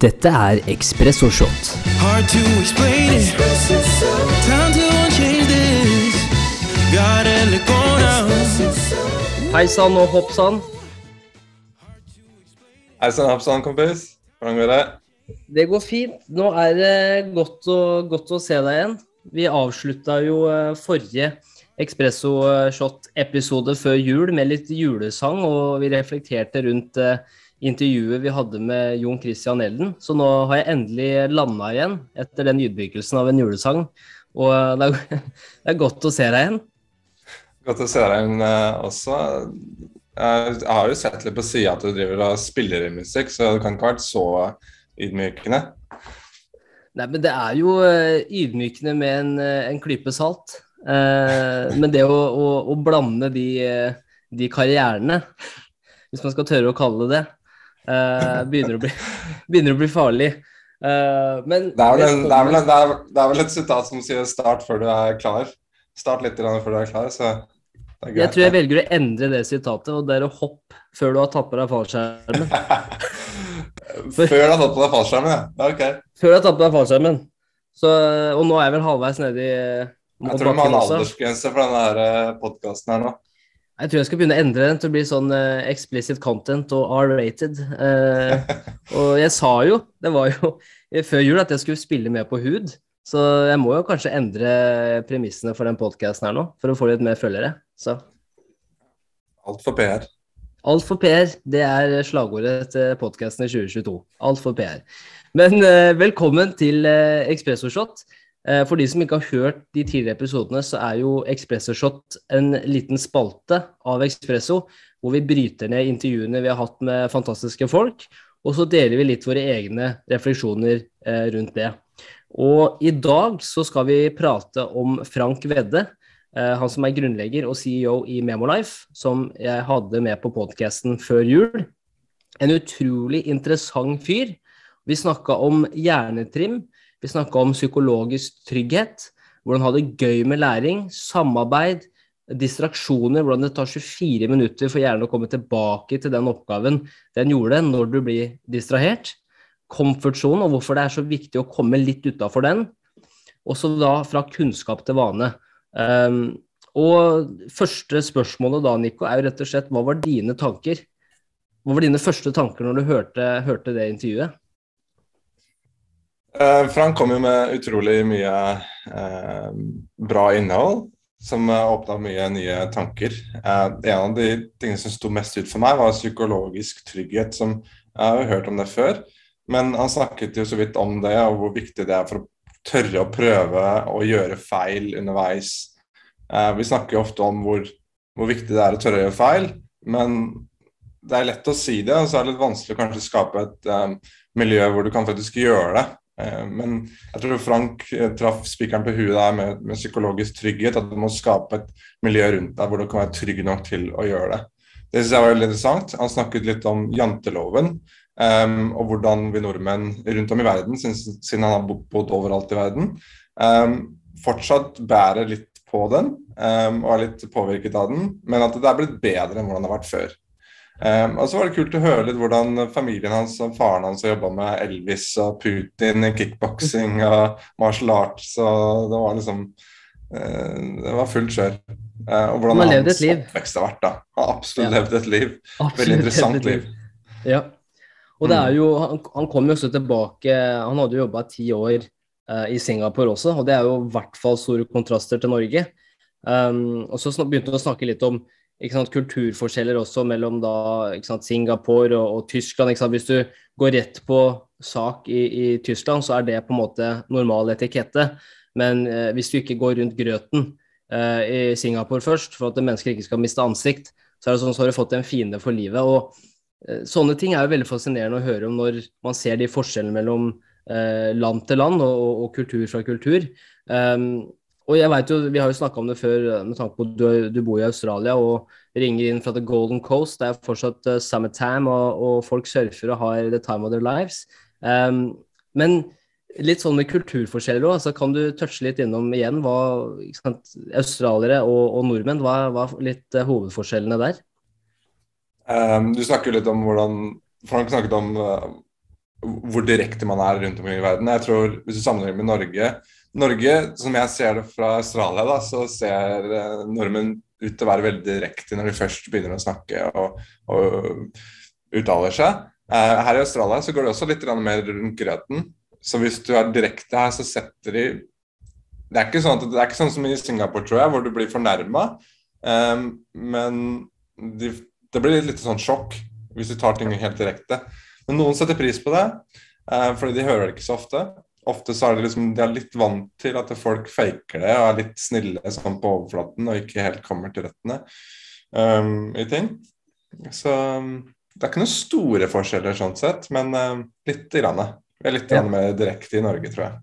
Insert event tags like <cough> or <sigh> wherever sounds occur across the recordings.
Dette er Ekspressosjott. Hard to explain it. Time to change this. Gotta let go now. Hei sann og hopp sann. Hei sann, hoppsann, kompis. Hvordan går det? Det går fint. Nå er det godt å, godt å se deg igjen. Vi avslutta jo eh, forrige Ekspresso Shot-episode før jul med litt julesang, og vi reflekterte rundt eh, intervjuet vi hadde med Jon Christian Elden. Så nå har jeg endelig landa igjen etter den ydmykelsen av en julesang. Og det er, <laughs> det er godt å se deg igjen. Godt å se deg igjen eh, også. Jeg har jo sett litt på sida at du driver og spiller i musikk, så du kan ikke ha vært så ydmykende. Nei, men det er jo eh, ydmykende med en, eh, en klype salt. Eh, men det å, å, å blande de, de karrierene, hvis man skal tørre å kalle det eh, begynner, å bli, <laughs> begynner å bli farlig. Uh, men Det er, en, det, er en, det, er, det er vel et sitat som sier 'start før du er klar'. Start litt før du er klar, så det er greit. jeg tror jeg velger å endre det sitatet, og det er å hoppe før du har tatt på deg fallskjermen. <laughs> Før du har tatt på deg fallskjermen, ja. Ok. Før du har tatt på deg fallskjermen. Så, og nå er jeg vel halvveis nede i Jeg tror du må ha en aldersgrense for denne podkasten her nå. Jeg tror jeg skal begynne å endre den til å bli sånn uh, explicit content og R-rated. Uh, <laughs> og jeg sa jo, det var jo <laughs> før jul, at jeg skulle spille med på hud. Så jeg må jo kanskje endre premissene for den podkasten her nå, for å få litt mer følgere. Så Alt for PR. alt for PR, det er slagordet til podkasten i 2022. Alt for PR. Men uh, velkommen til uh, Expresso Shot. Eh, For de som ikke har hørt de tidligere episodene, så er jo Expresso Shot en liten spalte av Expresso, hvor vi bryter ned intervjuene vi har hatt med fantastiske folk, og så deler vi litt våre egne refleksjoner eh, rundt det. Og i dag så skal vi prate om Frank Vedde, eh, han som er grunnlegger og CEO i Memolife, som jeg hadde med på podkasten før jul. En utrolig interessant fyr. Vi snakka om hjernetrim, vi snakka om psykologisk trygghet, hvordan ha det gøy med læring, samarbeid, distraksjoner, hvordan det tar 24 minutter for hjernen å komme tilbake til den oppgaven den gjorde når du blir distrahert. Comfort-sonen og hvorfor det er så viktig å komme litt utafor den. Også da fra kunnskap til vane. Um, og første spørsmålet da, Nico, er jo rett og slett hva var dine tanker? Hva var dine første tanker når du hørte, hørte det intervjuet? Eh, Frank kom jo med utrolig mye eh, bra innhold, som uh, åpna mye nye tanker. Eh, en av de tingene som sto mest ut for meg, var psykologisk trygghet. som Jeg har hørt om det før, men han snakket jo så vidt om det, og hvor viktig det er for å tørre å prøve å gjøre feil underveis. Eh, vi snakker jo ofte om hvor, hvor viktig det er å tørre å gjøre feil, men det er lett å si det, og så er det litt vanskelig å kanskje skape et miljø hvor du kan faktisk gjøre det. Eh, Men jeg tror Frank eh, traff spikeren på huet der med, med psykologisk trygghet. At du må skape et miljø rundt deg hvor du kan være trygg nok til å gjøre det. Det synes jeg var veldig interessant. Han snakket litt om janteloven. Um, og hvordan vi nordmenn rundt om i verden, siden, han har bodd overalt i verden, um, fortsatt bærer litt på den um, og er litt påvirket av den. Men at det er blitt bedre enn hvordan det har vært før. Um, og så var det kult å høre litt hvordan familien hans og faren hans har jobba med Elvis og Putin i kickboksing <laughs> og martial arts. Og det var liksom uh, Det var fullt kjør. Uh, og hvordan hans oppvekst har vært. da. Han har absolutt Ja. levd et liv. Absolutt Veldig interessant liv. liv. Ja. Og det er jo, han, han kom jo også tilbake Han hadde jo jobba ti år uh, i Singapore også, og det er jo i hvert fall store kontraster til Norge. Um, og så begynte han å snakke litt om sant, kulturforskjeller også mellom da, ikke sant, Singapore og, og Tyskland. Ikke? Hvis du går rett på sak i, i Tyskland, så er det på en måte normal etikette. Men eh, hvis du ikke går rundt grøten eh, i Singapore først, for at mennesker ikke skal miste ansikt, så er det sånn så har du fått en fiende for livet. og Eh, Sånne ting er jo veldig fascinerende å høre om når man ser de forskjellene mellom eh, land til land og, og, og kultur fra kultur. Um, og jeg vet jo, Vi har jo snakka om det før eh, med tanke på du, du bor i Australia og ringer inn fra The Golden Coast. Det er fortsatt uh, summertime, og, og folk surfer og har the time of their lives. Um, men litt sånn med kulturforskjeller òg, Altså, kan du touche litt innom igjen hva sant, australiere og, og nordmenn, hva er litt uh, hovedforskjellene der? Um, du snakker litt om hvordan Frank snakket om uh, hvor direkte man er rundt omkring i verden. Jeg tror Hvis du sammenligner med Norge Norge, som jeg ser det fra Australia, da, så ser eh, nordmenn ut til å være veldig direkte når de først begynner å snakke og, og uttaler seg. Eh, her i Australia så går det også litt mer rundt grøten. Så hvis du er direkte her, så setter de Det er ikke sånn, at, det er ikke sånn som i Singapore, tror jeg, hvor du blir fornærma. Um, men de, det blir litt sånn sjokk hvis du tar ting helt direkte. Men noen setter pris på det, uh, fordi de hører det ikke så ofte. Ofte så er det liksom, de er litt vant til at folk faker det og er litt snille sånn på overflaten og ikke helt kommer til røttene um, i ting. Så det er ikke noen store forskjeller sånn sett, men uh, lite grann. Vi er litt ja. mer direkte i Norge, tror jeg.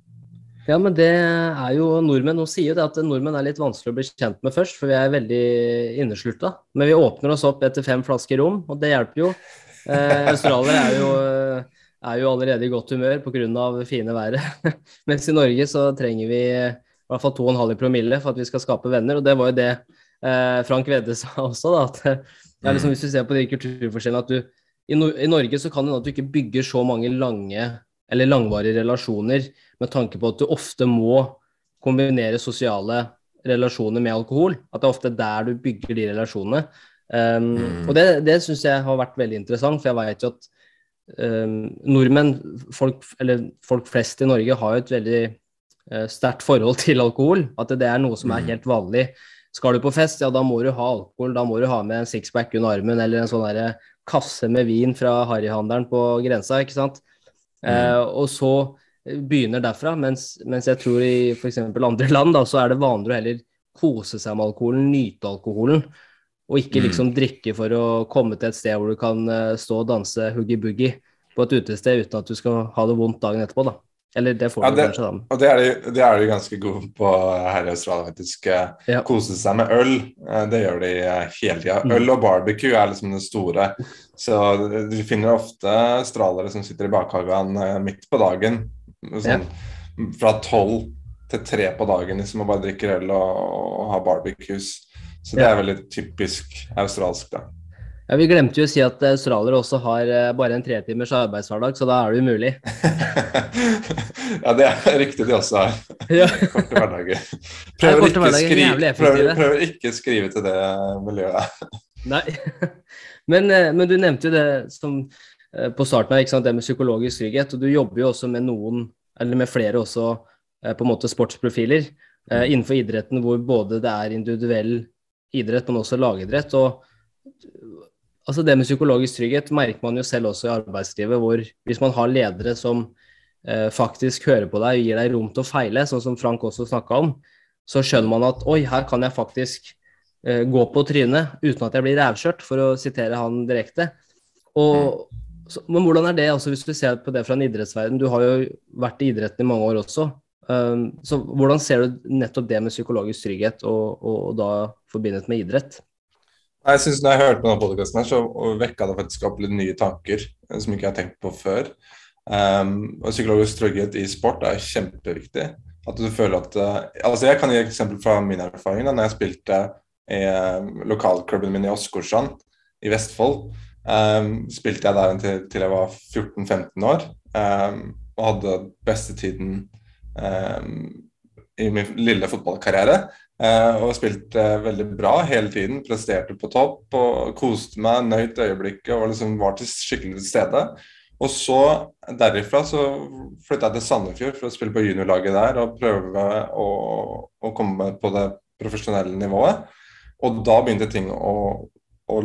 Ja, men det er jo nordmenn. Nå sier jo det at nordmenn er litt vanskelig å bli kjent med først, for vi er veldig inneslutta. Men vi åpner oss opp etter fem flasker rom, og det hjelper jo. Eh, australiere er jo, er jo allerede i godt humør pga. fine været. <laughs> Mens i Norge så trenger vi i hvert fall 2,5 promille for at vi skal skape venner, og det var jo det eh, Frank Vedde sa <laughs> også, da. At ja, liksom, hvis du ser på de kulturforskjellene at du i, no i Norge så kan det hende at du ikke bygger så mange lange eller langvarige relasjoner med tanke på at du ofte må kombinere sosiale relasjoner med alkohol. At det er ofte der du bygger de relasjonene. Um, mm. Og det, det syns jeg har vært veldig interessant, for jeg vet jo at nordmenn, folk, eller folk flest i Norge, har jo et veldig uh, sterkt forhold <laughs> til alkohol. At det, er noe som er mm. helt vanlig. Skal du på fest, ja da må du ha alkohol. Da må du ha med en sixpack under armen eller en sånn der kasse med vin fra harryhandelen på grensa, ikke sant. Mm. Uh, og så begynner derfra, mens, mens jeg tror i f.eks. andre land da, så er det vanlig å heller kose seg med alkoholen, nyte alkoholen, og ikke mm. liksom drikke for å komme til et sted hvor du kan uh, stå og danse hoogie-boogie på et utested uten at du skal ha det vondt dagen etterpå, da. Eller det får ja, du kanskje, da. Og det er, de, det er de ganske gode på her i Australia, faktisk. Ja. Kose seg med øl. Eh, det gjør de hele tida. Mm. Øl og barbecue er liksom det store. Så du finner ofte australiere som sitter i bakhagen eh, midt på dagen Sånn, ja. Fra tolv til tre på dagen liksom, og bare drikker øl og, og har barbecues. Så det er veldig typisk australsk, da. Ja, Vi glemte jo å si at australiere også har uh, bare en tretimers arbeidshverdag, så da er det umulig. <laughs> ja, det er riktig de også har. <laughs> <laughs> Korte hverdager. Prøver, ikke skrive, prøver, prøver ikke skrive til det miljøet. Nei, men, uh, men, du nevnte jo det som uh, på starten av, det med psykologisk trygghet. Og du jobber jo også med noen eller med flere også eh, på en måte sportsprofiler eh, mm. innenfor idretten hvor både det er individuell idrett, men også lagidrett. og altså Det med psykologisk trygghet merker man jo selv også i arbeidslivet, hvor hvis man har ledere som eh, faktisk hører på deg og gir deg rom til å feile, sånn som Frank også snakka om, så skjønner man at oi, her kan jeg faktisk eh, gå på trynet uten at jeg blir rævkjørt, for å sitere han direkte. Og. Så, men hvordan er det, altså, hvis du ser på det fra en idrettsverden? Du har jo vært i idretten i mange år også. Um, så hvordan ser du nettopp det med psykologisk trygghet, og, og, og da forbindet med idrett? Jeg synes Når jeg hørte på denne podkasten, så vekka det faktisk opp litt nye tanker eh, som ikke jeg har tenkt på før. Um, og Psykologisk trygghet i sport er kjempeviktig. At du føler at uh, altså Jeg kan gi et eksempel fra min erfaring. da når jeg spilte i uh, lokalklubben min i Åsgårdstrand i Vestfold. Um, spilte jeg der til, til jeg var 14-15 år, um, og hadde beste tiden um, i min lille fotballkarriere. Uh, og spilte veldig bra hele tiden, presterte på topp og koste meg, nøyt øyeblikket og liksom var til skikkelig til stede. Og så derifra så flytta jeg til Sandefjord for å spille på juniorlaget der og prøve å, å komme på det profesjonelle nivået. Og da begynte ting å, å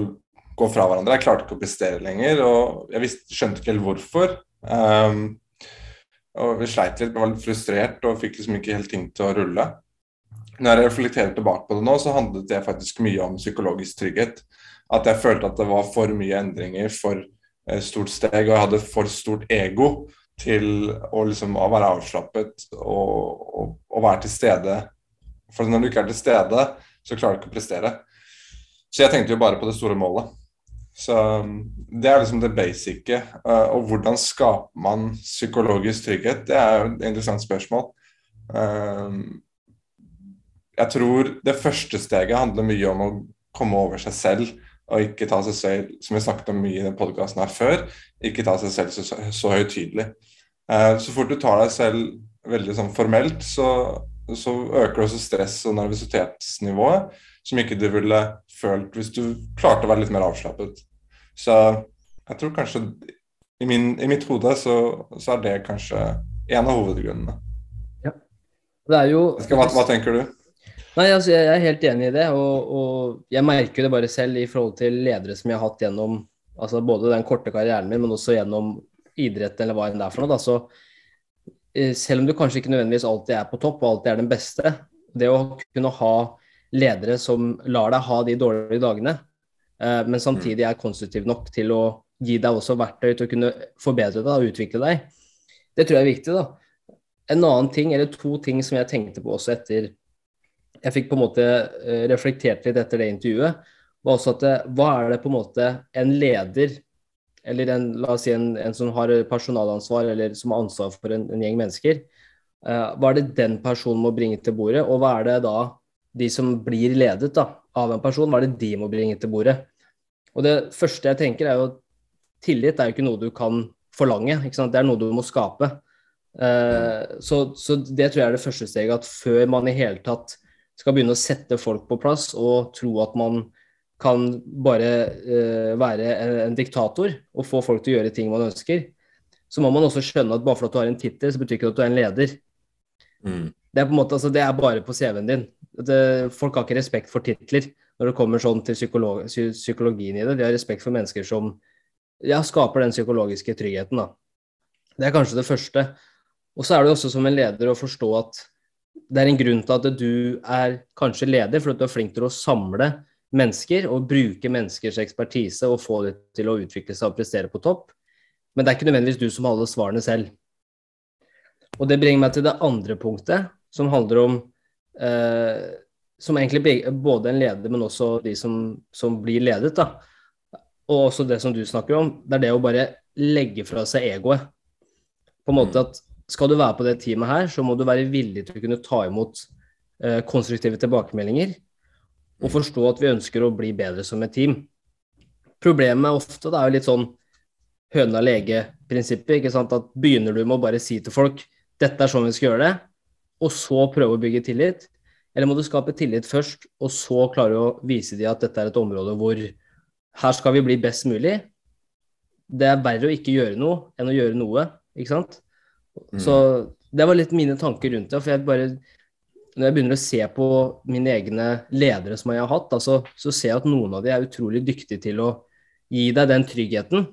gå fra hverandre. Jeg klarte ikke å prestere lenger, og jeg visste, skjønte ikke helt hvorfor. Um, og Vi sleit litt, var litt frustrert og fikk liksom ikke helt ting til å rulle. Når jeg reflekterer tilbake på det nå, så handlet det faktisk mye om psykologisk trygghet. At jeg følte at det var for mye endringer, for eh, stort steg, og jeg hadde for stort ego til å, liksom, være avslappet og, og, og være til stede. For når du ikke er til stede, så klarer du ikke å prestere. Så jeg tenkte jo bare på det store målet. Så um, Det er liksom det basice. Uh, og hvordan skaper man psykologisk trygghet? Det er jo et interessant spørsmål. Um, jeg tror det første steget handler mye om å komme over seg selv. og ikke ta seg selv, som vi snakket om mye i den podkasten her før, ikke ta seg selv så, så høytidelig. Eh, så fort du tar deg selv veldig sånn formelt, så, så øker også stress- og nervøsitetsnivået, som ikke du ville følt hvis du klarte å være litt mer avslappet. Så jeg tror kanskje i, min, i mitt hode så, så, er det kanskje en av hovedgrunnene. Ja. Det er jo hva, hva tenker du? Nei, altså, Jeg er helt enig i det, og, og, jeg merker det bare selv i forhold til ledere som jeg har hatt gjennom altså både den korte karrieren min, men også gjennom idrett eller hva enn det er for noe. Da, så Eh, selv om du kanskje ikke nødvendigvis alltid er på topp og alltid er den beste, det å kunne ha ledere som lar deg ha de dårlige dagene, eh, men samtidig er konstruktiv nok til å gi deg også verktøy til å kunne forbedre deg og utvikle deg, det tror jeg er viktig. da. En annen ting, eller to ting som jeg tenkte på også etter Jeg fikk på en måte eh, reflektert litt etter det intervjuet, var også at hva er det på en måte en leder eller en, la oss si en, en, som har personalansvar, eller som har ansvar for en, en gjeng mennesker, uh, hva er det den personen må bringe til bordet, og hva er det da de som blir ledet da, av en person, hva er det de må bringe til bordet? Og Det første jeg tenker, er jo at tillit er jo ikke noe du kan forlange, det er noe du må skape. Uh, så, så, det tror jeg er det første steget, at før man i hele tatt skal begynne å sette folk på plass og tro at man kan bare uh, være en, en, diktator og få folk til å gjøre ting man ønsker, så må man også skjønne at bare for at du har en tittel, så betyr ikke det at du er en leder. Mm. Det er på en måte, altså, det er bare på CV-en din. Det, folk har ikke respekt for titler når det kommer sånn til psykolog, psykologien i det. De har respekt for mennesker som ja, skaper den psykologiske tryggheten. Da. Det er kanskje det første. Og så er det også som en leder å forstå at det er en grunn til at du er kanskje leder, fordi du er flink til å samle mennesker og bruke menneskers ekspertise og få det til å utvikle seg og prestere på topp. Men det er ikke nødvendigvis du som har alle svarene selv. Og det bringer meg til det andre punktet, som handler om eh, Som egentlig både en leder, men også de som, som, blir ledet. da. Og også det som du snakker om, det er det å bare legge fra seg egoet. På en måte at skal du være på det teamet her, så må du være villig til å kunne ta imot eh, konstruktive tilbakemeldinger og forstå at vi ønsker å bli bedre som et team. Problemet er ofte det er jo litt sånn høna-lege-prinsippet. ikke sant, at Begynner du med å bare si til folk dette er sånn vi skal gjøre det, og så prøve å bygge tillit? Eller må du skape tillit først, og så klare å vise dem at dette er et område hvor her skal vi bli best mulig? Det er verre å ikke gjøre noe enn å gjøre noe, ikke sant? Mm. Så det var litt mine tanker rundt det. for jeg bare når jeg begynner å se på mine egne ledere som jeg har hatt, altså, så ser jeg at noen av de er utrolig dyktige til å gi deg den tryggheten,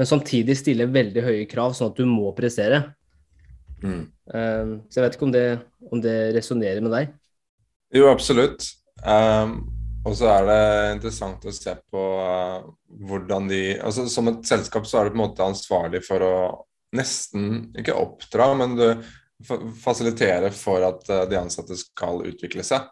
men samtidig stille veldig høye krav, sånn at du må prestere. Mm. Um, så jeg vet ikke om det, om det resonnerer med deg? Jo, absolutt. Um, og så er det interessant å se på uh, hvordan de altså Som et selskap så er du på en måte ansvarlig for å nesten ikke oppdra, men du fasilitere for at eh, de ansatte skal utvikle seg.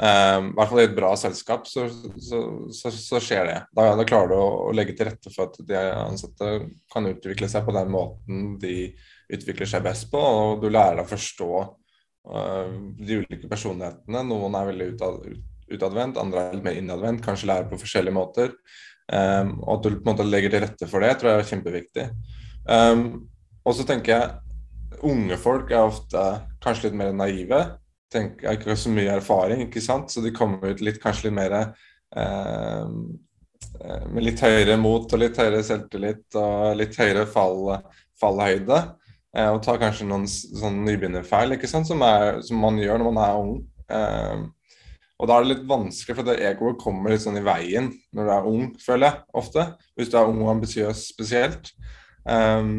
Um, I hvert fall i et bra selskap så, så, så, så skjer det. Da, da, klarer du å, å, legge til rette for at de ansatte kan utvikle seg på den måten de utvikler seg best på, og du lærer å forstå uh, de ulike personlighetene. Noen er veldig utad, utadvendt, andre er litt mer innadvendt, kanskje lærer på forskjellige måter. Um, og at du på en måte legger til rette for det, tror jeg er kjempeviktig. Um, og så tenker jeg unge folk er ofte kanskje litt mer naive. Tenker, har ikke så mye erfaring, ikke sant? så de kommer ut litt, kanskje litt mer eh, med litt høyere mot og litt høyere selvtillit og litt høyere fall, fallhøyde. Eh, og tar kanskje noen sånn nybegynnerfeil ikke sant? Som, er, som, man gjør når man er ung. Eh, og da er det litt vanskelig, for det egoet kommer litt sånn i veien når du er ung, føler jeg ofte. Hvis du er ung og ambisiøs spesielt. Um,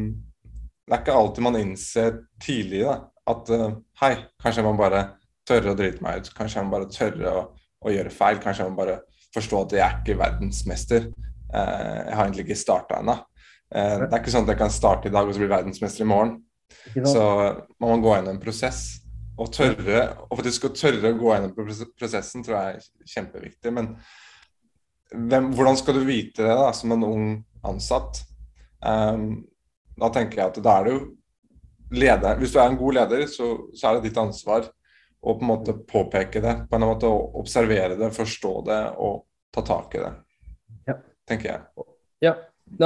det er ikke alltid man innser tidlig da, at uh, hei, kanskje må bare tørre å drite meg ut. Kanskje jeg må bare tørre å, å gjøre feil. Kanskje jeg må bare forstå at jeg er ikke verdensmester. Uh, jeg har egentlig ikke starta ennå. Uh, det er ikke sånn at jeg kan starte i dag og så bli verdensmester i morgen. Så man må gå gjennom en prosess. Og tørre, og faktisk å tørre å gå gjennom prosessen tror jeg er kjempeviktig. Men hvem, hvordan skal du vite det da, som en ung ansatt? Um, da tenker jeg at da er det jo leder, Hvis du er en god leder, så, så, er det ditt ansvar å på en måte påpeke det. På en måte observere det, forstå det og ta tak i det. Ja. Tenker jeg. Ja,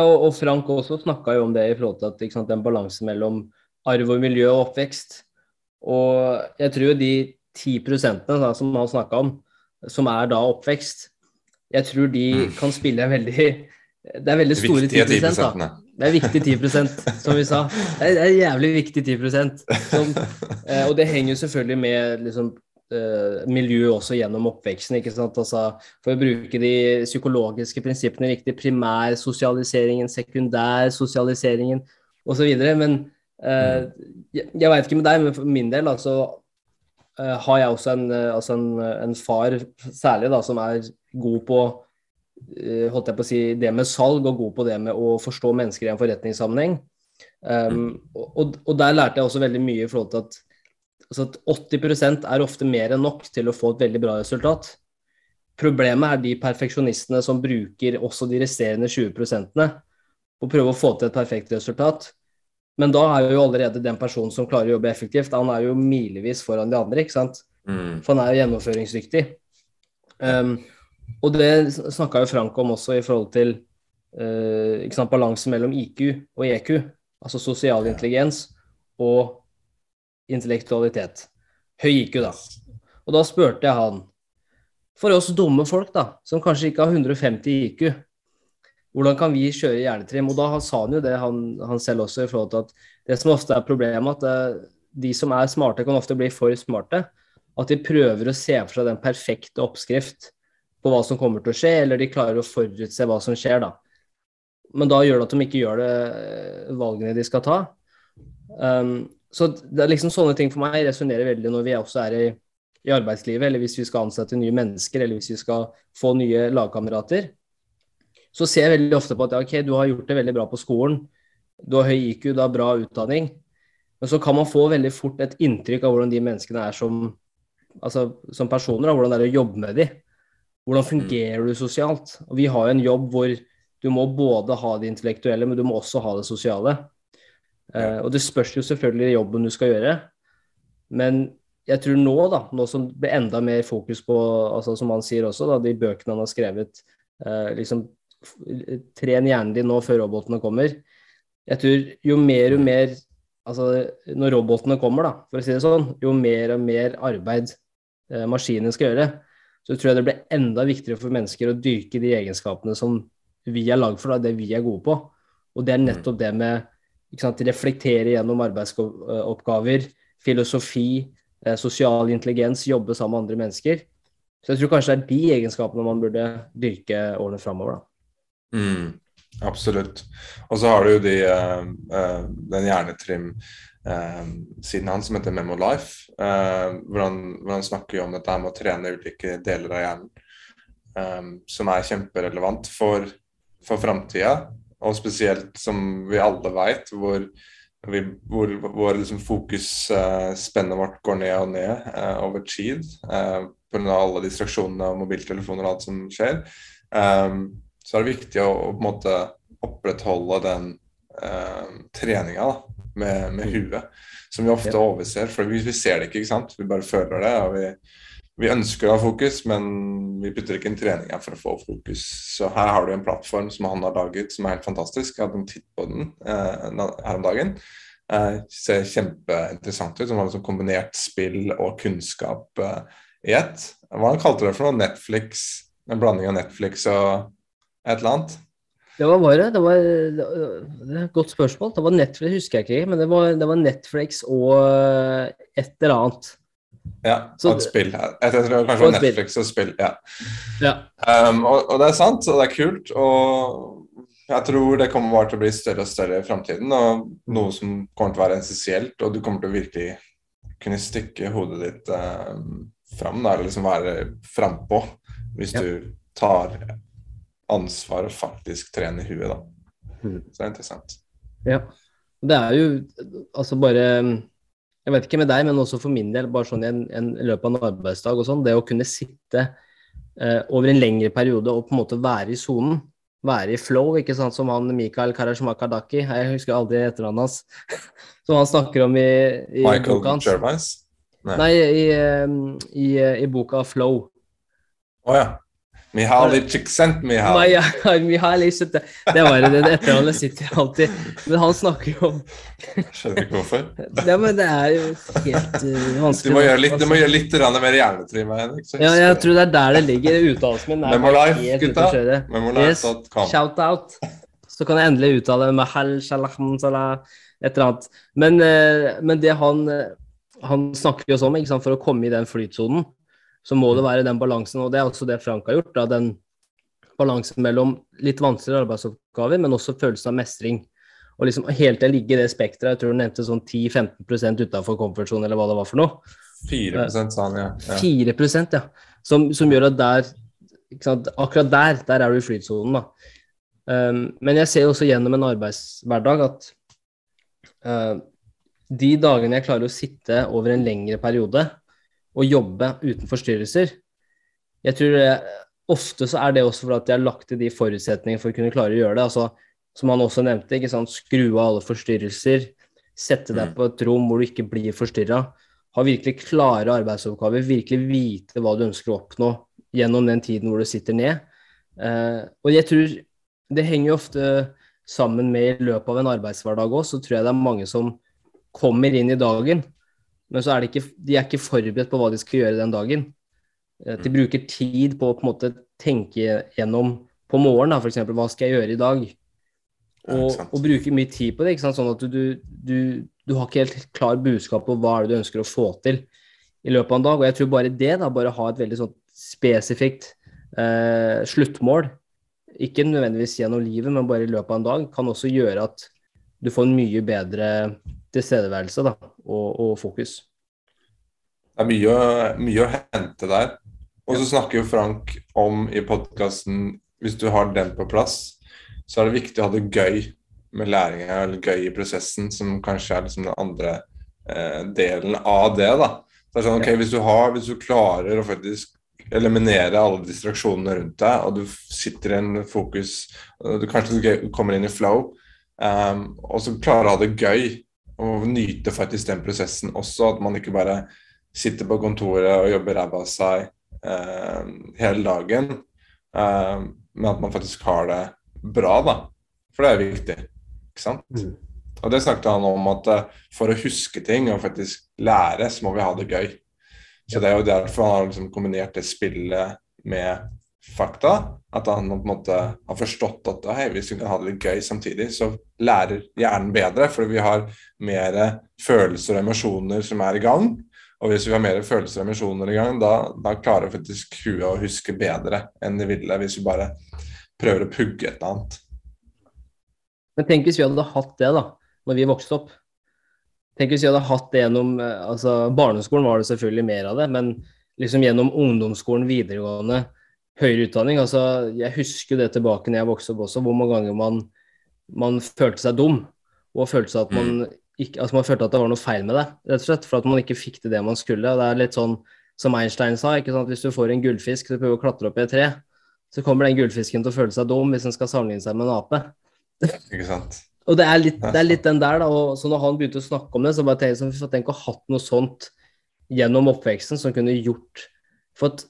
og Frank også snakka jo om det i forhold til at sant, den balansen mellom arv og miljø og oppvekst. Og jeg tror de 10 prosentene da, som han snakka om, som er da oppvekst, jeg tror de Mm. kan spille en veldig Det er veldig store 10 Viktige 10 da. Det er viktig 10 som vi sa. Det er, det er jævlig viktig 10 som, eh, Og det henger jo selvfølgelig med liksom, eh, miljø også gjennom oppveksten. ikke sant? Altså, for å bruke de psykologiske prinsippene riktig, primærsosialiseringen, sekundærsosialiseringen osv. Men eh, jeg, jeg veit ikke med deg, men for min del altså, eh, har jeg også en, eh, altså en, en far særlig da, som er god på holdt jeg på å si, det med salg og god på det med å forstå mennesker i en forretningssammenheng. Um, og, og der lærte jeg også veldig mye i forhold til at, altså at 80% er ofte mer enn nok til å få et veldig bra resultat. Problemet er de perfeksjonistene som bruker også de resterende 20 på å prøve å få til et perfekt resultat. Men da er jo allerede den personen som klarer å jobbe effektivt, han er jo milevis foran de andre, ikke sant. Mm. For han er jo gjennomføringsdyktig. Um, og det snakka jo Frank om også i forhold til eh, sant, balanse mellom IQ og EQ, altså sosial intelligens og intellektualitet. Høy IQ, da. Og da spurte jeg han, for oss dumme folk da, som kanskje ikke har 150 IQ, hvordan kan vi kjøre hjernetrim? Og da sa han jo det, han, han selv også, i forhold til at det som ofte er problemet, at eh, de som er smarte, kan ofte bli for smarte. At de prøver å se for seg den perfekte oppskrift på hva som kommer til å skje, eller de klarer å forutse hva som skjer, da. Men da gjør det at de ikke gjør det eh, valgene de skal ta. Um, så det er liksom sånne ting for meg resonnerer veldig når vi også er i, i arbeidslivet, eller hvis vi skal ansette nye mennesker, eller hvis vi skal få nye lagkamerater. Så ser jeg veldig ofte på at ok, du har gjort det veldig bra på skolen, du har høy IQ, du har bra utdanning, men så kan man få veldig fort et inntrykk av hvordan de menneskene er som, altså, som personer, og hvordan det er å jobbe med dem. Hvordan fungerer du sosialt? Og vi har jo en jobb hvor du må både ha det intellektuelle, men du må også ha det sosiale. Uh, og det spørs jo selvfølgelig jobben du skal gjøre. Men jeg tror nå, da, nå som det blir enda mer fokus på, altså som han sier også, da, de bøkene han har skrevet, uh, liksom Tren hjernen din nå før robotene kommer. Jeg tror jo mer og mer Altså når robotene kommer, da, for å si det sånn, jo mer og mer arbeid uh, maskinen skal gjøre, så tror jeg det blir enda viktigere for mennesker å dyrke de egenskapene som vi er lagd for, da, det vi er gode på. Og det er nettopp det med ikke sant, reflektere gjennom arbeidsoppgaver, filosofi, eh, sosial intelligens, jobbe sammen med andre mennesker. Så jeg tror kanskje det er de egenskapene man burde dyrke årene framover. Da. Mm, absolutt. Og så har du de, uh, eh, den hjernetrim-siden hans som heter Memo Life, Uh, hvor, han, hvor han snakker jo om dette med å trene ulike deler av hjernen, Um, som er kjemperelevant for, for framtida. Og spesielt, som vi alle veit, hvor, vi, hvor, hvor liksom fokusspennet vårt går ned og ned eh, over tid Uh, pga. alle distraksjonene og mobiltelefoner og alt som skjer. Um, så er det viktig å, å på en måte opprettholde den eh, treninga med, med huet, som vi ofte overser. For vi, vi ser det ikke, ikke sant? vi bare føler det. og vi, vi ønsker å ha fokus, men vi putter ikke inn treninga for å få fokus. Så her har du en plattform som han har laget som er helt fantastisk. Jeg hadde en titt på den eh, her om dagen. Eh, ser kjempeinteressant ut. Som har liksom kombinert spill og kunnskap eh, i ett. Hva han kalte det for noe? Netflix? En blanding av Netflix og et eller annet? Det var bare, det var, det var et godt spørsmål. Det var Netflix, husker jeg ikke, men det var, det var Netflix og et eller annet. Ja, Så og et spill. Jeg, jeg tror kanskje det var. Netflix og spill. ja. Ja. Um, og, og det er sant, og det er kult. Og jeg tror det kommer bare til å bli større og større i framtiden. Og noe som kommer til å være essensielt, og du kommer til å virkelig kunne stikke hodet ditt um, fram, da, eller liksom være frampå, hvis Ja. du tar ansvar å faktisk i huet, da. Mhm. Så det er interessant. Ja. Det er jo altså bare Jeg vet ikke med deg, men også for min del, bare sånn i en, en løpet av en arbeidsdag og sånn, det å kunne sitte eh, over en lengre periode og på en måte være i sonen, være i flow, ikke sant, som han Mikael Karasjmakadaki, jeg husker aldri etternavnet hans, <laughs> som han snakker om i, i Michael boka hans. Gervais? Nei. Nei, i, eh, i, i boka Flow. Å ja. <laughs> Mihaly Csikszentmihalyi. Maja, Mihaly. Det var det, etternavnet sitter alltid. Men han snakker jo om Skjønner ikke hvorfor. Ja, men det er jo helt uh, Du vanskelig. må gjøre litt, du må gjøre litt mer hjernetrim. Henrik, Ja, jeg tror det er der det ligger. Uttalelsen min er Memolife, helt ute å kjøre. Yes, shout out. Så kan jeg endelig uttale Mahal Shalaham Salah, et eller annet. Men, eh, men det han, eh, han snakker jo sånn, ikke sant, for å komme i den flytsonen, så må det være den balansen, og det er også det Frank har gjort, da, den balansen mellom litt vanskeligere arbeidsoppgaver, men også følelsen av mestring. Og liksom helt til å ligge i det spekteret, jeg tror du nevnte sånn 10-15 utenfor comfort-sonen, eller hva det var for noe. 4 sa han, ja. ja. 4 ja. Som, som gjør at der sant? Akkurat der, der er du i flytsonen, da. Um, men jeg ser også gjennom en arbeidshverdag at uh, de dagene jeg klarer å sitte over en lengre periode og jobbe uten forstyrrelser Jeg tror det, ofte så er det også fordi at jeg har lagt til de forutsetningene for å kunne klare å gjøre det. altså Som han også nevnte, ikke sant? skru av alle forstyrrelser. Sette deg Mm. på et rom hvor du ikke blir forstyrra ha virkelig klare arbeidsoppgaver, virkelig vite hva du ønsker å oppnå gjennom den tiden hvor du sitter ned. Uh, og jeg tror det henger jo ofte sammen med i løpet av en arbeidshverdag òg, så tror jeg det er mange som kommer inn i dagen, men så er det ikke, de er ikke forberedt på hva de skal gjøre den dagen. Eh, de bruker tid på å på en måte tenke gjennom på morgenen, f.eks. Hva skal jeg gjøre i dag? Og, og bruke mye tid på det, sånn at du, du, du har ikke helt klar budskap på hva er det du ønsker å få til i løpet av en dag. Og jeg tror bare det, da, bare ha et veldig sånn spesifikt eh, sluttmål, ikke nødvendigvis gjennom livet, men bare i løpet av en dag, kan også gjøre at du får en mye bedre tilstedeværelse da, og, og fokus. Det er mye, mye å hente der. Og så snakker jo Frank om i podkasten Hvis du har den på plass, så er det viktig å ha det gøy med læringa, eller gøy i prosessen, som kanskje er liksom den andre eh, delen av det. da. Det er sånn, ok, hvis du, har, hvis du klarer å faktisk eliminere alle distraksjonene rundt deg, og du sitter i en fokus, og du kanskje kommer inn i flow, um, og så klarer å ha det gøy, og nyte faktisk den prosessen også, at man ikke bare sitter på kontoret og jobber ræva av seg eh, hele dagen, eh, men at man faktisk har det bra, da. For det er viktig, ikke sant? Mm. Og det snakket han om at eh, for å huske ting og faktisk lære, så må vi ha det gøy. Så det er jo derfor han har liksom kombinert det spillet med fakta. At han på en måte har forstått at hei, hvis vi kan ha det litt gøy samtidig, så lærer hjernen bedre, fordi vi har mer følelser og emosjoner som er i gang. Og hvis vi har mer følelser og emosjoner i gang, da, da klarer faktisk huet å huske bedre enn det ville hvis vi bare prøver å pugge et eller annet. Men tenk hvis vi hadde hatt det da, når vi vokste opp. Tenk hvis vi hadde hatt det gjennom eh, altså Barneskolen var det selvfølgelig mer av det, men liksom gjennom ungdomsskolen, videregående, høyere utdanning. altså Jeg husker det tilbake når jeg vokste opp også, hvor mange ganger man, man følte seg dum. Og følte seg at man ikke, altså man følte at det var noe feil med det, rett og slett. For at man ikke fikk til det man skulle. og Det er litt sånn som Einstein sa, ikke sant? hvis du får en gullfisk og prøver å klatre opp i et tre, så kommer den gullfisken til å føle seg dum hvis den skal sammenligne seg med en ape. Ikke sant? <laughs> Og det er, litt, det er litt den der, da. Og så når han begynte å snakke om det, så bare tenkte jeg sånn, tenk å ha hatt noe sånt gjennom oppveksten som kunne gjort For at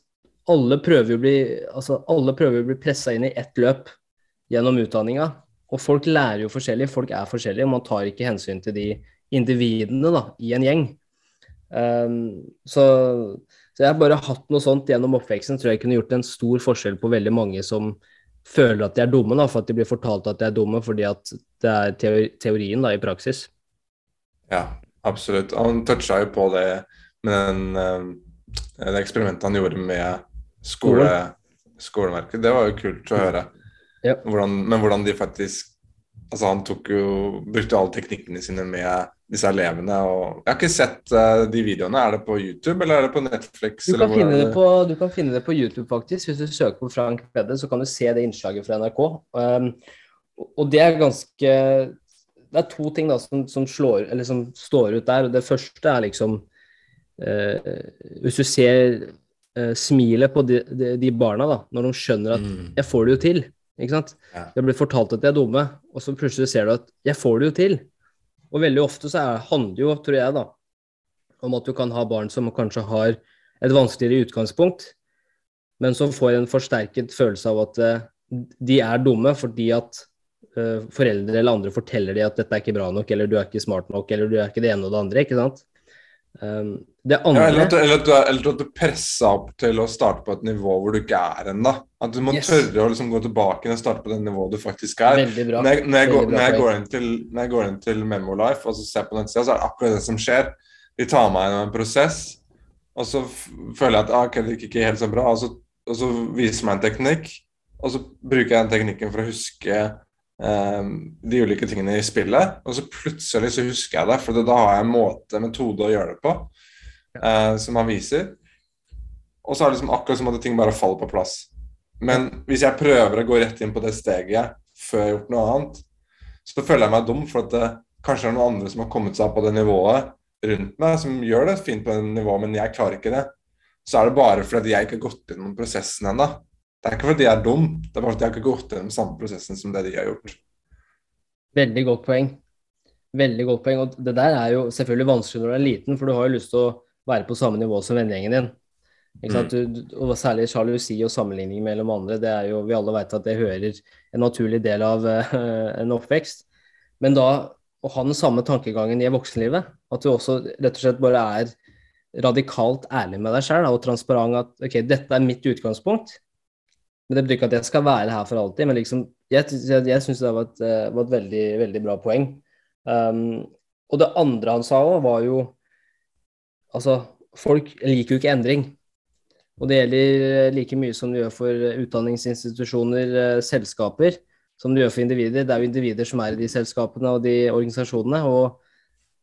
alle prøver jo å bli altså pressa inn i ett løp gjennom utdanninga. Og folk lærer jo forskjellig, folk er forskjellige, og man tar ikke hensyn til de individene da, i en gjeng. Um, så, så jeg har bare hatt noe sånt gjennom oppveksten, tror jeg kunne gjort en stor forskjell på veldig mange som føler at de er dumme, da, for at de blir fortalt at de er dumme fordi at det er teori teorien da, i praksis. Ja, absolutt. Han toucha jo på det med den, eh, det eksperimentet han gjorde med skole, skoleverket. Det var jo kult å høre. Ja. Hvordan, men hvordan de faktisk Altså Han tok jo, brukte alle teknikkene sine med disse elevene. og Jeg har ikke sett uh, de videoene. Er det på YouTube eller er det på Netflix? Du kan, finne det på, du kan finne det på YouTube, faktisk. Hvis du søker på Frank Pedde, så kan du se det innslaget fra NRK. Um, og det er ganske Det er to ting da som, som, slår, eller som står ut der. og Det første er liksom uh, Hvis du ser eh, smilet på de, de, de barna da, når de skjønner at Mm. 'jeg får det jo til'. ikke sant? Ja. Det blir fortalt at de er dumme, og så plutselig ser du at 'jeg får det jo til'. Og veldig ofte så er, handler jo, tror jeg, da, om at du kan ha barn som kanskje har et vanskeligere utgangspunkt, men som får en forsterket følelse av at eh, de er dumme fordi at eh, foreldre eller andre forteller dem at dette er ikke bra nok, eller du er ikke smart nok, eller du er ikke det ene og det andre. ikke sant? Um, det Ja, eller, at, du- eller, at du, er- eller at du presser opp til å starte på et nivå hvor du ikke er ennå. At du må Yes. tørre å liksom gå tilbake og starte på det nivået du faktisk er. Bra. Når jeg, når, jeg går, når, jeg går inn til, når jeg går inn til Memolife og så ser på den sida, så er det akkurat det som skjer. De tar meg gjennom en prosess, og så føler jeg at ah, okay, det gikk ikke helt så bra, og så, og så viser meg en teknikk, og så bruker jeg den teknikken for å huske Um, de ulike tingene i spillet, og så plutselig så husker jeg det, for da har jeg en måte, metode å gjøre det på, eh, som han viser. Og så er det liksom akkurat som at ting bare faller på plass. Men hvis jeg prøver å gå rett inn på det steget før jeg har gjort noe annet, så føler jeg meg dum, for at det, kanskje er noen andre som har kommet seg opp på det nivået rundt meg, som gjør det fint på det nivået, men jeg klarer ikke det. Så er det bare fordi jeg ikke har gått gjennom prosessen ennå. Det er ikke fordi jeg er dum, det er bare fordi jeg ikke har gått gjennom samme prosessen som det de har gjort. Veldig godt poeng. Veldig godt poeng. Og det der er jo selvfølgelig vanskelig når du er liten, for du har jo lyst til å være på samme nivå som vennegjengen din. Ikke sant? Du, du- og særlig sjalusi og sammenligning mellom andre. Det er jo, Vi alle vet at det hører en naturlig del av uh, en oppvekst. Men da å ha den samme tankegangen i voksenlivet, at du også rett og slett bare er radikalt ærlig med deg sjøl og transparent at ok, dette er mitt utgangspunkt. Men det betyr ikke at jeg skal være her for alltid. Men liksom, jeg, jeg, jeg syns det var et, eh, var et veldig, veldig bra poeng. Um, og det andre han sa òg, var jo Altså, folk liker jo ikke endring. Og det gjelder like mye som det gjør for utdanningsinstitusjoner, eh, selskaper, som det gjør for individer. Det er jo individer som er i de selskapene og de organisasjonene. Og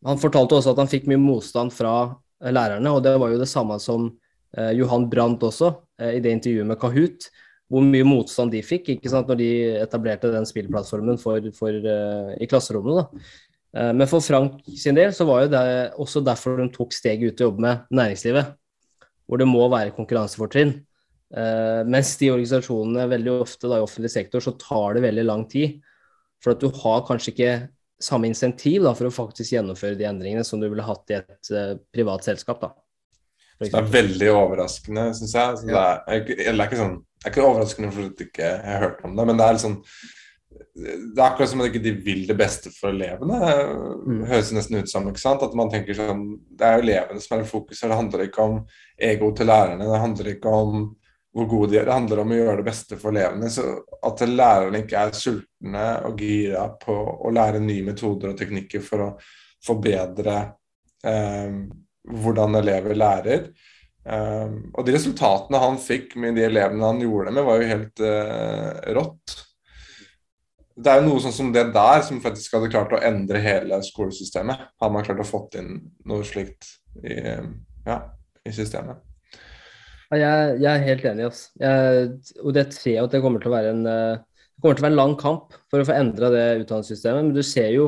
han fortalte også at han fikk mye motstand fra eh, lærerne, og det var jo det samme som eh, Johan Brandt også, eh, i det intervjuet med Kahoot. Hvor mye motstand de fikk ikke sant, når de etablerte den spillplattformen for, for, eh, i klasserommet. da. Eh, Men for Frank sin del så var jo det også derfor de tok steget ut til å jobbe med næringslivet, hvor det må være konkurransefortrinn. Eh, mens de organisasjonene veldig ofte da, i offentlig sektor så tar det veldig lang tid. For at du har kanskje ikke samme insentiv da, for å faktisk gjennomføre de endringene som du ville hatt i et eh, privat selskap. da. Det er veldig overraskende, syns jeg. Så det, er, eller det, er ikke sånn, det er ikke overraskende fordi jeg ikke har hørt om det, men det er litt liksom det er akkurat som at ikke vil det beste for elevene. Det Høres nesten ut som. ikke sant? At man tenker sånn, Det er jo elevene som er i fokus her. Det handler ikke om ego til lærerne. Det handler ikke om hvor gode de er. Det handler om å gjøre det beste for elevene. Så at lærerne ikke er sultne og gira på å lære nye metoder og teknikker for å forbedre eh, hvordan elever lærer. Eh, og de resultatene han fikk med de elevene han gjorde det med, var jo helt eh, rått. Det er jo noe sånn som det der som faktisk hadde klart å endre hele skolesystemet. Hadde man klart å fått inn noe slikt i, ja, i systemet. Jeg, jeg er helt enig. ass. Jeg, og det ser jeg at det kommer til å være en eh, kommer til å være en lang kamp for å få endra det utdanningssystemet. Men du ser, jo,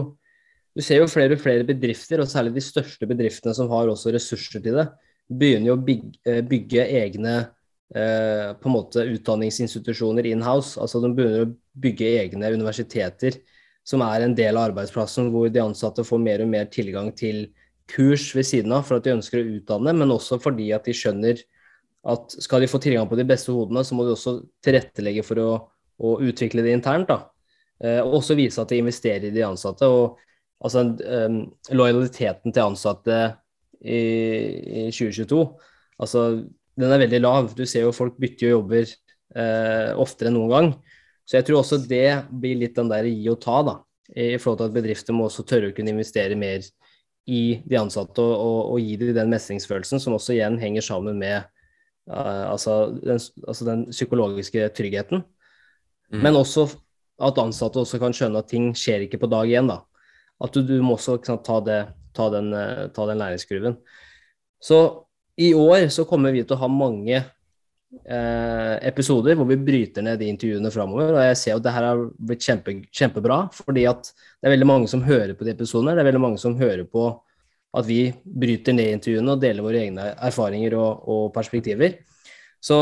du ser jo flere og flere bedrifter, og særlig de største bedriftene som har også ressurser til det, begynner jo å bygge, eh, bygge egne eh, på en måte utdanningsinstitusjoner in-house. Altså de begynner å bygge egne universiteter som er en del av arbeidsplassen, hvor de ansatte får mer og mer tilgang til kurs ved siden av for at de ønsker å utdanne, men også fordi at de skjønner at skal de få tilgang på de beste hodene, så må de også tilrettelegge for å, å utvikle det internt. da. Eh, og også vise at de investerer i de ansatte. og altså um, Lojaliteten til ansatte i, i 2022, altså den er veldig lav. Du ser jo folk bytter jo jobber eh, oftere enn noen gang. Så jeg tror også det blir litt den der gi og ta, da. I forhold til at bedrifter må også tørre å kunne investere mer i de ansatte og, og, og gi dem den mestringsfølelsen, som også igjen henger sammen med uh, altså, den, altså den psykologiske tryggheten. Mm. Men også at ansatte også kan skjønne at ting skjer ikke på dag én. da. At du, du må også sant, ta, det, ta, den, uh, ta den læringskurven. Så i år så kommer vi til å ha mange eh, episoder hvor vi bryter ned de intervjuene framover. Og jeg ser at det her har blitt kjempe, kjempebra, fordi at det er veldig mange som hører på de episodene. Det er veldig mange som hører på at vi bryter ned intervjuene og deler våre egne erfaringer og, og perspektiver. Så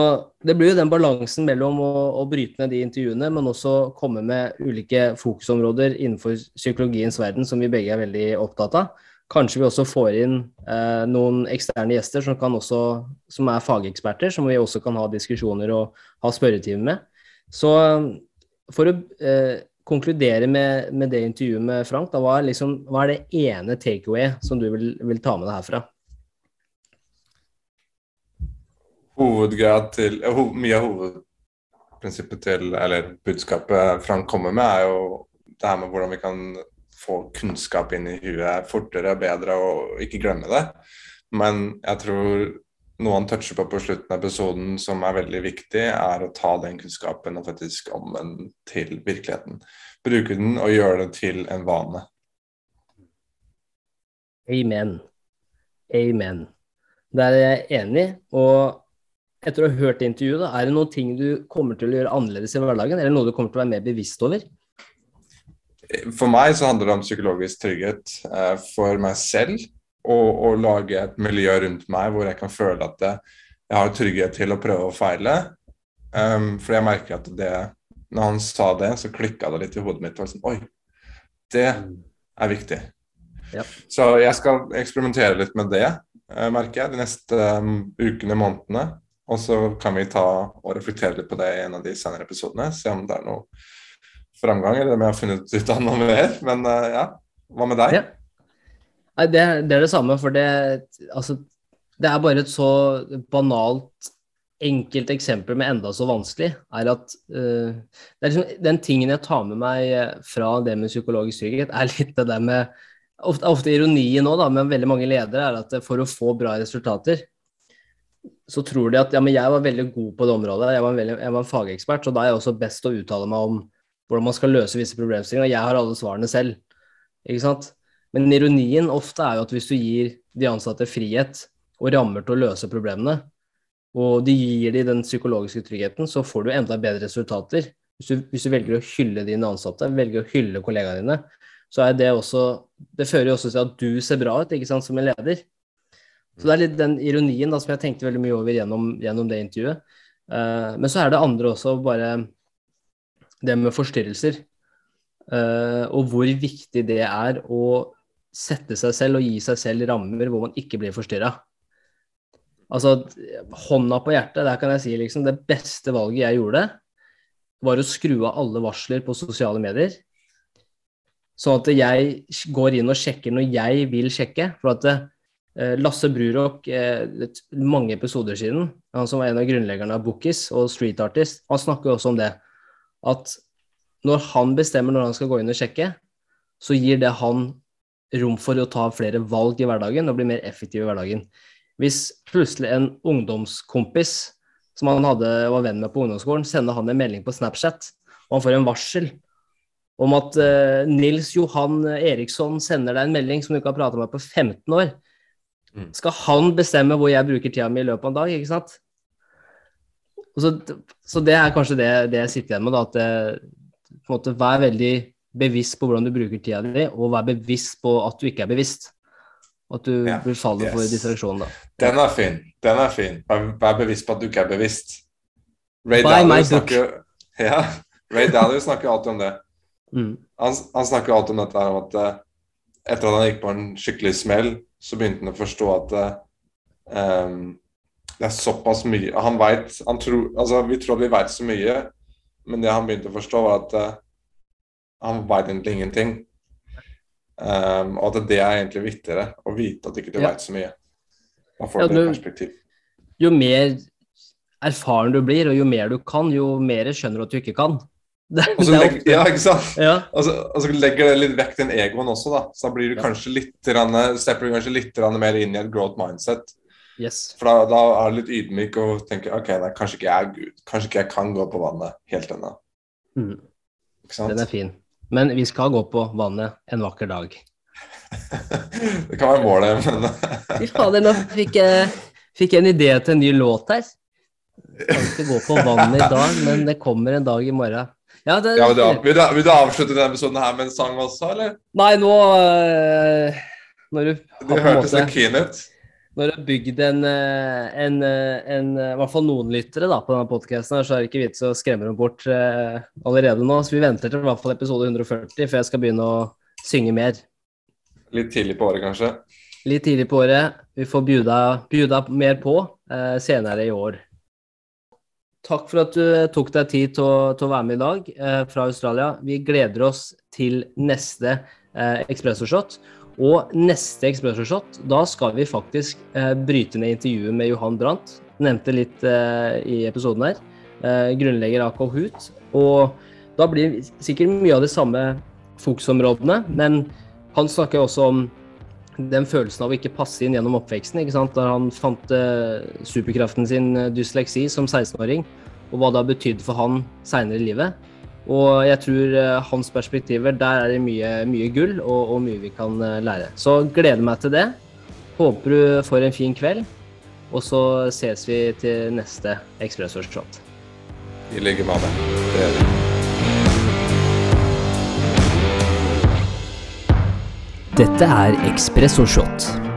det blir jo den balansen mellom å, å bryte ned de intervjuene, men også komme med ulike fokusområder innenfor psykologiens verden som vi begge er veldig opptatt av. kanskje vi også får inn eh, noen eksterne gjester som, også, som er fageksperter, som vi også kan ha diskusjoner og ha spørretime med. Så for å eh, konkludere med, med, det intervjuet med Frank, da, hva, er liksom, hva er det ene takeaway som du vil, vil ta med deg herfra? Hovedgrad til, ho, Mye av hovedprinsippet til, eller budskapet Frank kommer med, er jo det her med hvordan vi kan få kunnskap inn i huet fortere og bedre og ikke glemme det. Men jeg tror noe han toucher på på slutten av episoden som er veldig viktig, er å ta den kunnskapen og faktisk omvende til virkeligheten. Bruke den og gjøre det til en vane. Amen. Amen. Der er jeg enig. Og etter å ha hørt intervjuet, er det noen ting du kommer til å gjøre annerledes i hverdagen, eller noe du kommer til å være mer bevisst over? For meg så handler det om psykologisk trygghet eh, for meg selv og, og, lage et miljø rundt meg hvor jeg kan føle at jeg, jeg har trygghet til å prøve å feile. Um, for jeg merker at det Når han sa det, så klikka det litt i hodet mitt. Og sånn, Oi, det er viktig. Ja. Så jeg skal eksperimentere litt med det, uh, merker jeg, de neste um, ukene, månedene. Og så kan vi ta og reflektere litt på det i en av de senere episodene. Se om det er noe framgang, eller om jeg har funnet ut av noe mer. Men uh, ja, hva med deg? Ja. Nei, det, det, er det samme, for det Altså, det er bare et så banalt enkelt eksempel, men enda så vanskelig, er at uh, er liksom, Den tingen jeg tar med meg fra det med psykologisk trygghet, er litt det der med Ofte, ofte ironien nå, da, med veldig mange ledere, er at for å få bra resultater, så tror de at ja, men jeg var veldig god på det området, jeg var en, veldig, jeg var en fagekspert, så da er jeg også best å uttale meg om hvordan man skal løse visse problemstillinger, jeg har alle svarene selv. Ikke sant? Men ironien ofte er jo at hvis du gir de ansatte frihet og rammer til å løse problemene, og de gir de den psykologiske tryggheten, så får du enda bedre resultater. Hvis du, hvis du velger å hylle dine ansatte, velger å hylle kollegaene dine, så er det også Det fører jo også til at du ser bra ut, ikke sant, som en leder. Så det er litt den ironien da, som jeg tenkte veldig mye over gjennom, gjennom det intervjuet. Uh, men så er det andre også, bare det med forstyrrelser. Uh, og hvor viktig det er å sette seg selv og gi seg selv rammer hvor man ikke blir forstyrra. Altså, hånda på hjertet, der kan jeg si liksom det beste valget jeg gjorde, var å skru av alle varsler på sosiale medier. Sånn at jeg går inn og sjekker når jeg vil sjekke. For at eh, Lasse Brurok, eh, mange episoder siden, han som var en av grunnleggerne av Bookies og Street Artist, han snakker jo også om det. At når han bestemmer når han skal gå inn og sjekke, så gir det han rom for å ta flere valg i hverdagen og bli mer effektiv i hverdagen. Hvis plutselig en ungdomskompis som han hadde, var venn med på ungdomsskolen, sender han en melding på Snapchat, og han får en varsel om at uh, Nils Johan Eriksson sender deg en melding som du ikke har prata med på 15 år, mm. skal han bestemme hvor jeg bruker tida mi i løpet av en dag, ikke sant? Så, så, det er kanskje det, det jeg sitter igjen med, da, at det, på en måte, vær veldig bevisst på hvordan du bruker tida di, og vær bevisst på at du ikke er bevisst. At du ja, blir faller yes. for distraksjon, da. Den er fin. Den er fin. Vær, bevisst på at du ikke er bevisst. Ray Dalio snakker, ja, Ray Dalio snakker alltid om det. Mm. Han, han, snakker alltid om dette om at uh, etter at han gikk på en skikkelig smell, så begynte han å forstå at um, det er såpass mye Han tror, altså, Vi tror vi vet så mye, men det han begynte å forstå, var at uh, han veit egentlig ingenting. Um, og at det er egentlig viktigere å vite at du ikke ja. veit så mye. Man får ja, det perspektiv. Jo mer erfaren du blir, og jo mer du kan, jo mer skjønner du at du ikke kan. <laughs> Det, det legger, ja, ikke sant? Ja. Og, så, og, så, legger det litt vekk den egoen også, da. Så da blir du kanskje litt, stepper du kanskje litt mer inn i et growth mindset. Yes. For da, da, er du litt ydmyk og tenker ok, nei, kanskje ikke jeg er Gud. Kanskje ikke jeg kan gå på vannet helt ennå. Mm. Den er fin. Men vi skal gå på vannet en vakker dag. <laughs> det kan være målet, men Fy fader, nå fikk jeg, fikk jeg en idé til en ny låt her. Jeg kan ikke gå på vannet i dag, men det kommer en dag i morgen. Ja, det, ja, vil, du, vil, du, vil, du, avslutte denne episoden her med en sang også, eller? Nei, nå øh, Når du Det hørtes litt keen ut når du har bygd en, eh, en, eh, en, eh, i hvert fall noen lyttere da, på denne podkasten, så er det ikke vits å skremme dem bort uh, allerede nå. Så vi venter til i hvert fall episode 140 før jeg skal begynne å synge mer. Litt tidlig på året, kanskje. Litt tidlig på året. Vi får bjuda, bjuda mer på eh, senere i år. Takk for at du tok deg tid til å, til å være med i dag eh, fra Australia. Vi gleder oss til neste eh, Espresso-shot. Og neste Espresso-shot, da skal vi faktisk eh, bryte ned intervjuet med Johan Brandt. Nevnte litt eh, i episoden her. Eh, grunnlegger av Kahoot. Og da blir sikkert mye av de samme fokusområdene, men han snakker også om den følelsen av å ikke passe inn gjennom oppveksten. ikke sant? Da han fant uh, superkraften sin, uh, dysleksi, som 16-åring, og hva det har betydd for han seinere i livet. Og jeg tror uh, hans perspektiver, der er det mye, mye gull og, og, mye vi kan lære. Så gleder meg til det. Håper du får en fin kveld. Og så ses vi til neste Ekspressårshot. I like måte. Det gjør vi. Dette er Espresso Shot.